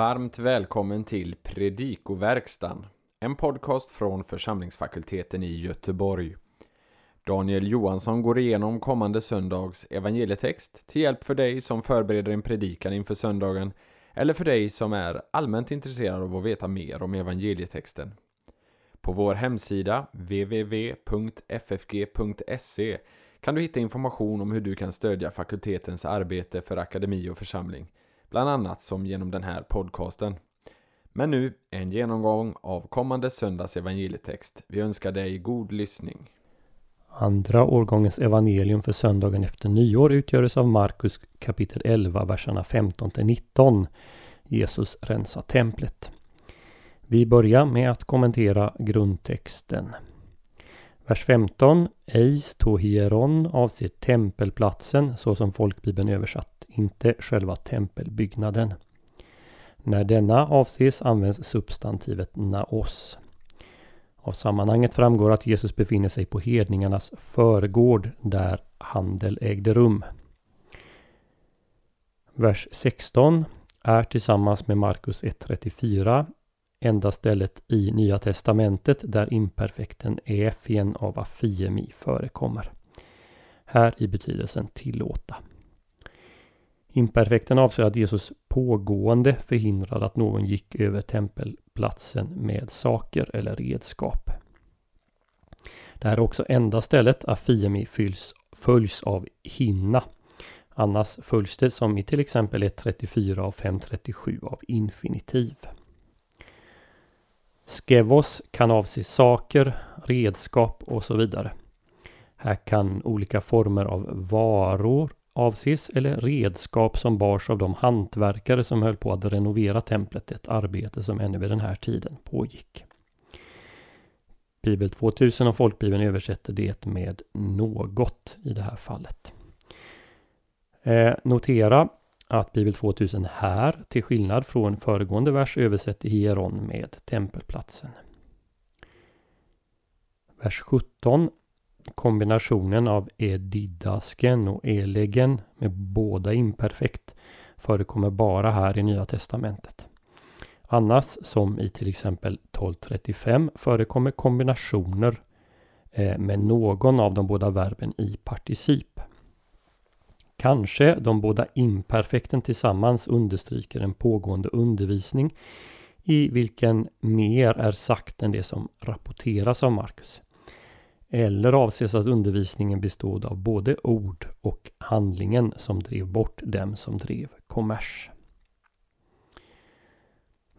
Varmt välkommen till Predikoverkstan, en podcast från församlingsfakulteten i Göteborg. Daniel Johansson går igenom kommande söndags evangelietext till hjälp för dig som förbereder en predikan inför söndagen eller för dig som är allmänt intresserad av att veta mer om evangelietexten. På vår hemsida www.ffg.se kan du hitta information om hur du kan stödja fakultetens arbete för akademi och församling bland annat som genom den här podcasten. Men nu en genomgång av kommande söndags evangelietext. Vi önskar dig god lyssning. Andra årgångens evangelium för söndagen efter nyår utgörs av Markus kapitel 11, verserna 15 till 19. Jesus rensar templet. Vi börjar med att kommentera grundtexten. Vers 15. Eis to hieron avser tempelplatsen så som folkbibeln översatt, inte själva tempelbyggnaden. När denna avses används substantivet naos. Av sammanhanget framgår att Jesus befinner sig på hedningarnas förgård där handel ägde rum. Vers 16 är tillsammans med Markus 1.34 enda stället i Nya Testamentet där imperfekten efien av afiemi förekommer. Här i betydelsen tillåta. Imperfekten avser att Jesus pågående förhindrade att någon gick över tempelplatsen med saker eller redskap. Det här är också enda stället afiemi följs, följs av hinna. Annars följs det som i till exempel e 1.34 och 5.37 av infinitiv. Skevos kan avse saker, redskap och så vidare. Här kan olika former av varor avses eller redskap som bars av de hantverkare som höll på att renovera templet, ett arbete som ännu vid den här tiden pågick. Bibel 2000 och folkbibeln översätter det med något i det här fallet. Eh, notera att Bibel 2000 här, till skillnad från föregående vers, översätter hieron med tempelplatsen. Vers 17. Kombinationen av edidasken och elegen med båda imperfekt förekommer bara här i Nya Testamentet. Annars, som i till exempel 1235, förekommer kombinationer eh, med någon av de båda verben i particip. Kanske de båda imperfekten tillsammans understryker en pågående undervisning i vilken mer är sagt än det som rapporteras av Markus. Eller avses att undervisningen bestod av både ord och handlingen som drev bort dem som drev kommers.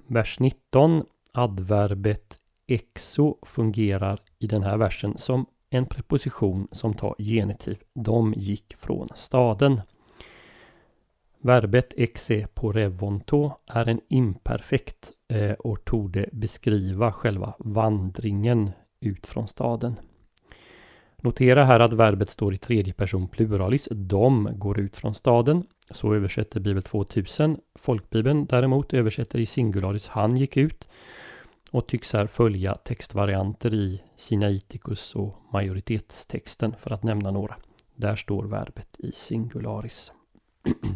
Vers 19. Adverbet exo fungerar i den här versen som en preposition som tar genitiv. De gick från staden. Verbet exe på revonto är en imperfekt eh, och torde beskriva själva vandringen ut från staden. Notera här att verbet står i tredje person pluralis. De går ut från staden. Så översätter Bibel 2000. Folkbibeln däremot översätter i singularis han gick ut och tycks här följa textvarianter i Sinaiticus och majoritetstexten för att nämna några. Där står verbet i singularis.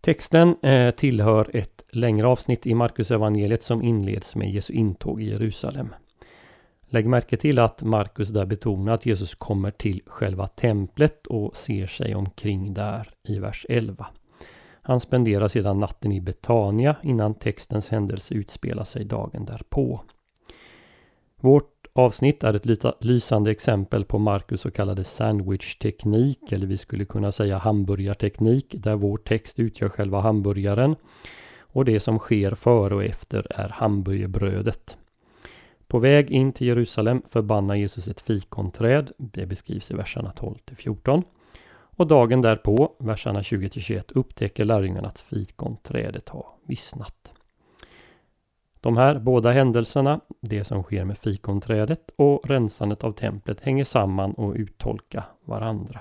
Texten eh, tillhör ett längre avsnitt i Markus evangeliet som inleds med Jesu intåg i Jerusalem. Lägg märke till att Markus där betonar att Jesus kommer till själva templet och ser sig omkring där i vers 11. Han spenderar sedan natten i Betania innan textens händelse utspelar sig dagen därpå. Vårt avsnitt är ett lysande exempel på Markus så kallade sandwich-teknik eller vi skulle kunna säga hamburgarteknik där vår text utgör själva hamburgaren och det som sker före och efter är hamburgerbrödet. På väg in till Jerusalem förbannar Jesus ett fikonträd. Det beskrivs i verserna 12 14. Och dagen därpå, verserna 20-21, upptäcker lärjungarna att fikonträdet har vissnat. De här båda händelserna, det som sker med fikonträdet och rensandet av templet, hänger samman och uttolkar varandra.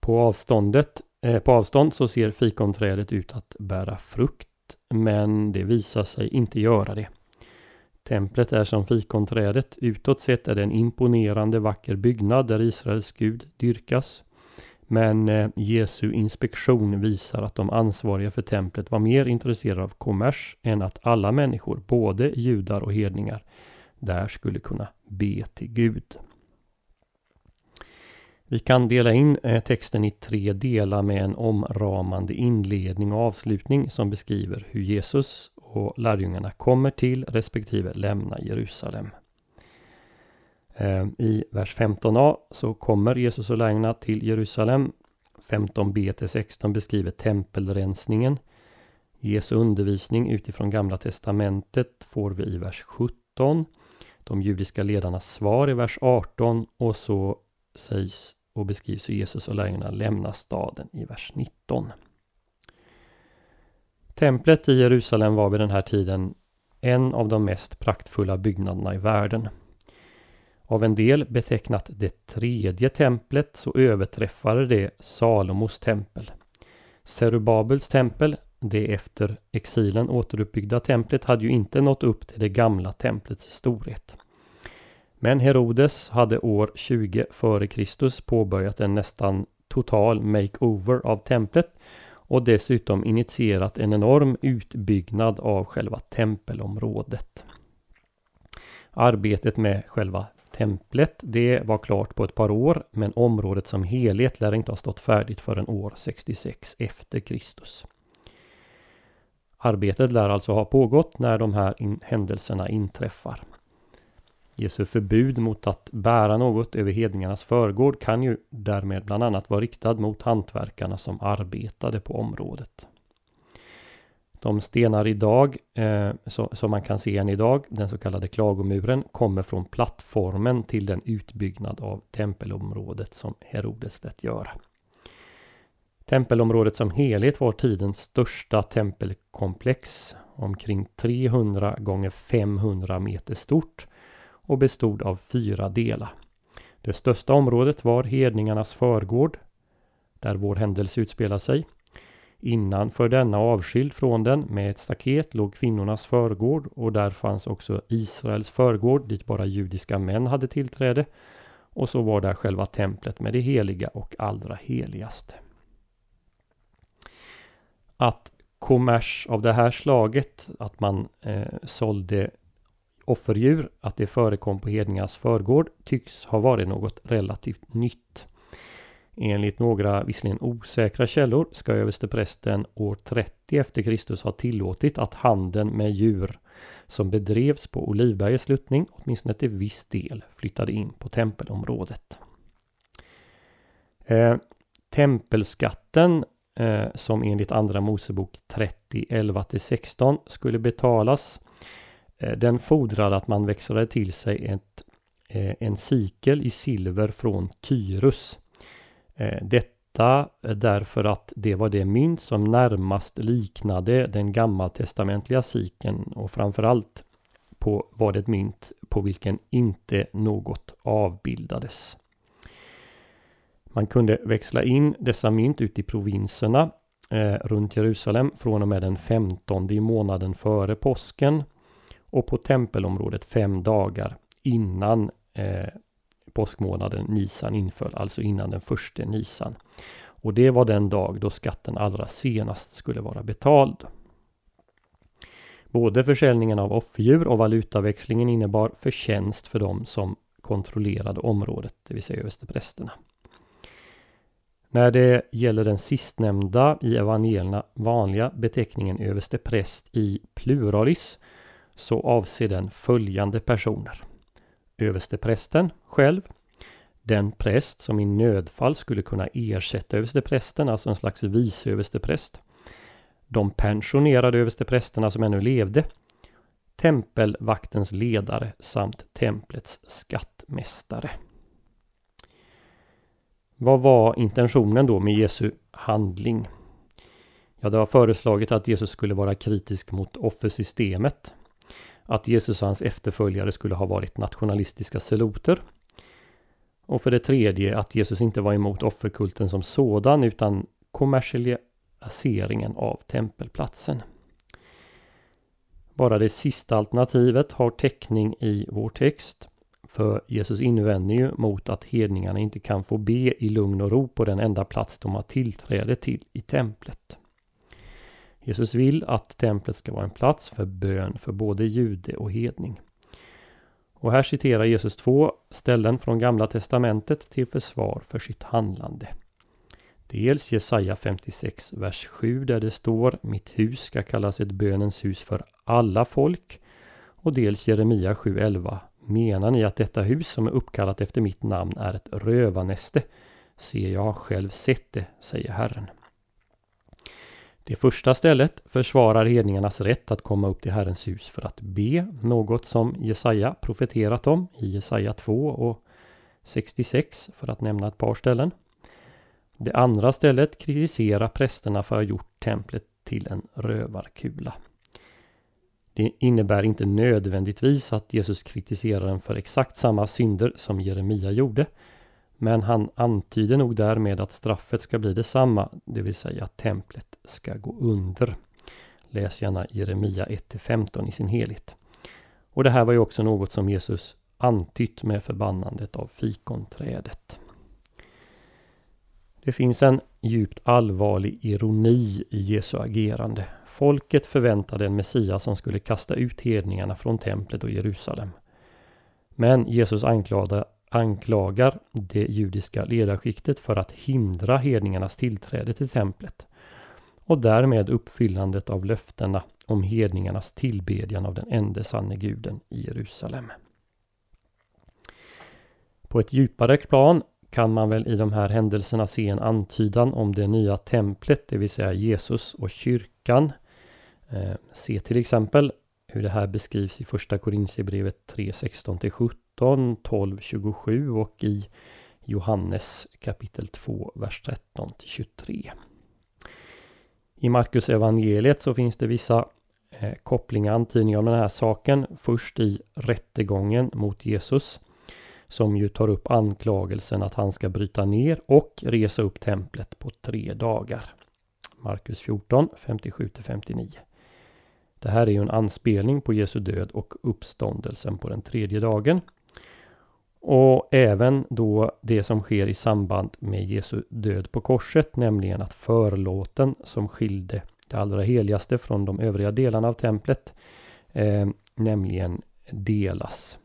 På, avståndet, eh, på avstånd så ser fikonträdet ut att bära frukt, men det visar sig inte göra det. Templet är som fikonträdet. Utåt sett är det en imponerande vacker byggnad där Israels Gud dyrkas. Men eh, Jesu inspektion visar att de ansvariga för templet var mer intresserade av kommers än att alla människor, både judar och hedningar, där skulle kunna be till Gud. Vi kan dela in eh, texten i tre delar med en omramande inledning och avslutning som beskriver hur Jesus och lärjungarna kommer till respektive lämnar Jerusalem. Eh, I vers 15a så kommer Jesus och lärjungarna till Jerusalem. 15b till 16 beskriver tempelrensningen. Jesu undervisning utifrån Gamla Testamentet får vi i vers 17. De judiska ledarnas svar i vers 18 och så sägs och beskrivs hur Jesus och lärjungarna lämnar staden i vers 19. Templet i Jerusalem var vid den här tiden en av de mest praktfulla byggnaderna i världen. Av en del betecknat det tredje templet så överträffade det Salomos tempel. Serubabels tempel, det efter exilen återuppbyggda templet, hade ju inte nått upp till det gamla templets storhet. Men Herodes hade år 20 f.Kr. påbörjat en nästan total makeover av templet och dessutom initierat en enorm utbyggnad av själva tempelområdet. Arbetet med själva templet det var klart på ett par år men området som helhet lär inte ha stått färdigt förrän år 66 efter Kristus. Arbetet lär alltså ha pågått när de här in händelserna inträffar. Jesu förbud mot att bära något över hedningarnas förgård kan ju därmed bland annat vara riktad mot hantverkarna som arbetade på området. De stenar idag, eh, så, som man kan se än idag, den så kallade klagomuren, kommer från plattformen till den utbyggnad av tempelområdet som Herodes lät göra. Tempelområdet som helhet var tidens största tempelkomplex, omkring 300 gånger 500 meter stort och bestod av fyra delar. Det största området var hedningarnas förgård, där vår händelse utspelar sig. Innanför denna avskild från den med ett staket låg kvinnornas förgård och där fanns också Israels förgård dit bara judiska män hade tillträde. Och så var där själva templet med det heliga och allra heligaste. Att kommers av det här slaget, att man eh, sålde offerdjur, att det förekom på hedningarnas förgård, tycks ha varit något relativt nytt. Enligt några visserligen osäkra källor ska översteprästen år 30 efter Kristus ha tillåtit att handeln med djur som bedrevs på Olivbergets sluttning åtminstone till viss del flyttade in på tempelområdet. Eh, tempelskatten eh, som enligt Andra Mosebok 30, 11-16 skulle betalas Eh, den fordrade att man växlade till sig ett, eh, en sikel i silver från Tyrus. Eh, detta därför att det var det mynt som närmast liknade den gammaltestamentliga sikeln och framförallt på, var det ett mynt på vilken inte något avbildades. Man kunde växla in dessa mynt ut i provinserna eh, runt Jerusalem från och med den 15 i månaden före påsken och på tempelområdet fem dagar innan eh, påskmånaden Nisan inföll, alltså innan den första Nisan. Och det var den dag då skatten allra senast skulle vara betald. Både försäljningen av offerdjur och valutaväxlingen innebar förtjänst för dem som kontrollerade området, det vill säga översteprästerna. När det gäller den sistnämnda i evangelierna vanliga beteckningen överstepräst i pluralis så avser den följande personer. Översteprästen själv, den präst som i nödfall skulle kunna ersätta översteprästen, alltså en slags vice överstepräst. De pensionerade översteprästerna som ännu levde, tempelvaktens ledare samt templets skattmästare. Vad var intentionen då med Jesu handling? Ja, det var föreslaget att Jesus skulle vara kritisk mot offersystemet att Jesus och hans efterföljare skulle ha varit nationalistiska seloter. Och för det tredje att Jesus inte var emot offerkulten som sådan utan kommersialiseringen av tempelplatsen. Bara det sista alternativet har täckning i vår text. För Jesus invänder ju mot att hedningarna inte kan få be i lugn och ro på den enda plats de har tillträde till i templet. Jesus vill att templet ska vara en plats för bön för både jude och hedning. Och här citerar Jesus två ställen från Gamla Testamentet till försvar för sitt handlande. Dels Jesaja 56, vers 7 där det står Mitt hus ska kallas ett bönens hus för alla folk. Och dels Jeremia 7.11 Menar ni att detta hus som är uppkallat efter mitt namn är ett rövarnäste? Se, jag har själv sett det, säger Herren. Det första stället försvarar hedningarnas rätt att komma upp till Herrens hus för att be, något som Jesaja profeterat om i Jesaja 2 och 66 för att nämna ett par ställen. Det andra stället kritiserar prästerna för att ha gjort templet till en rövarkula. Det innebär inte nödvändigtvis att Jesus kritiserar dem för exakt samma synder som Jeremia gjorde. Men han antyder nog därmed att straffet ska bli detsamma, det vill säga att templet ska gå under. Läs gärna Jeremia 1-15 i sin helhet. Och det här var ju också något som Jesus antytt med förbannandet av fikonträdet. Det finns en djupt allvarlig ironi i Jesu agerande. Folket förväntade en Messias som skulle kasta ut hedningarna från templet och Jerusalem. Men Jesus anklagar, anklagar det judiska ledarskiktet för att hindra hedningarnas tillträde till templet och därmed uppfyllandet av löftena om hedningarnas tillbedjan av den ende sanne guden i Jerusalem. På ett djupare plan kan man väl i de här händelserna se en antydan om det nya templet, det vill säga Jesus och kyrkan. Eh, se till exempel hur det här beskrivs i första Korintierbrevet 3, 16-17, 12, 27 och i Johannes kapitel 2, vers 13-23. I Markus evangeliet så finns det vissa eh, kopplingar, antydningar om den här saken. Först i rättegången mot Jesus som ju tar upp anklagelsen att han ska bryta ner och resa upp templet på tre dagar. Markus 14, 57-59. Det här är ju en anspelning på Jesu död och uppståndelsen på den tredje dagen. Och även då det som sker i samband med Jesu död på korset, nämligen att förlåten som skilde det allra heligaste från de övriga delarna av templet, eh, nämligen delas.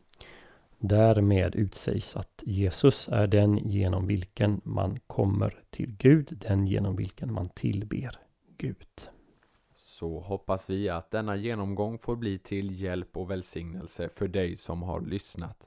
Därmed utsägs att Jesus är den genom vilken man kommer till Gud, den genom vilken man tillber Gud. Så hoppas vi att denna genomgång får bli till hjälp och välsignelse för dig som har lyssnat.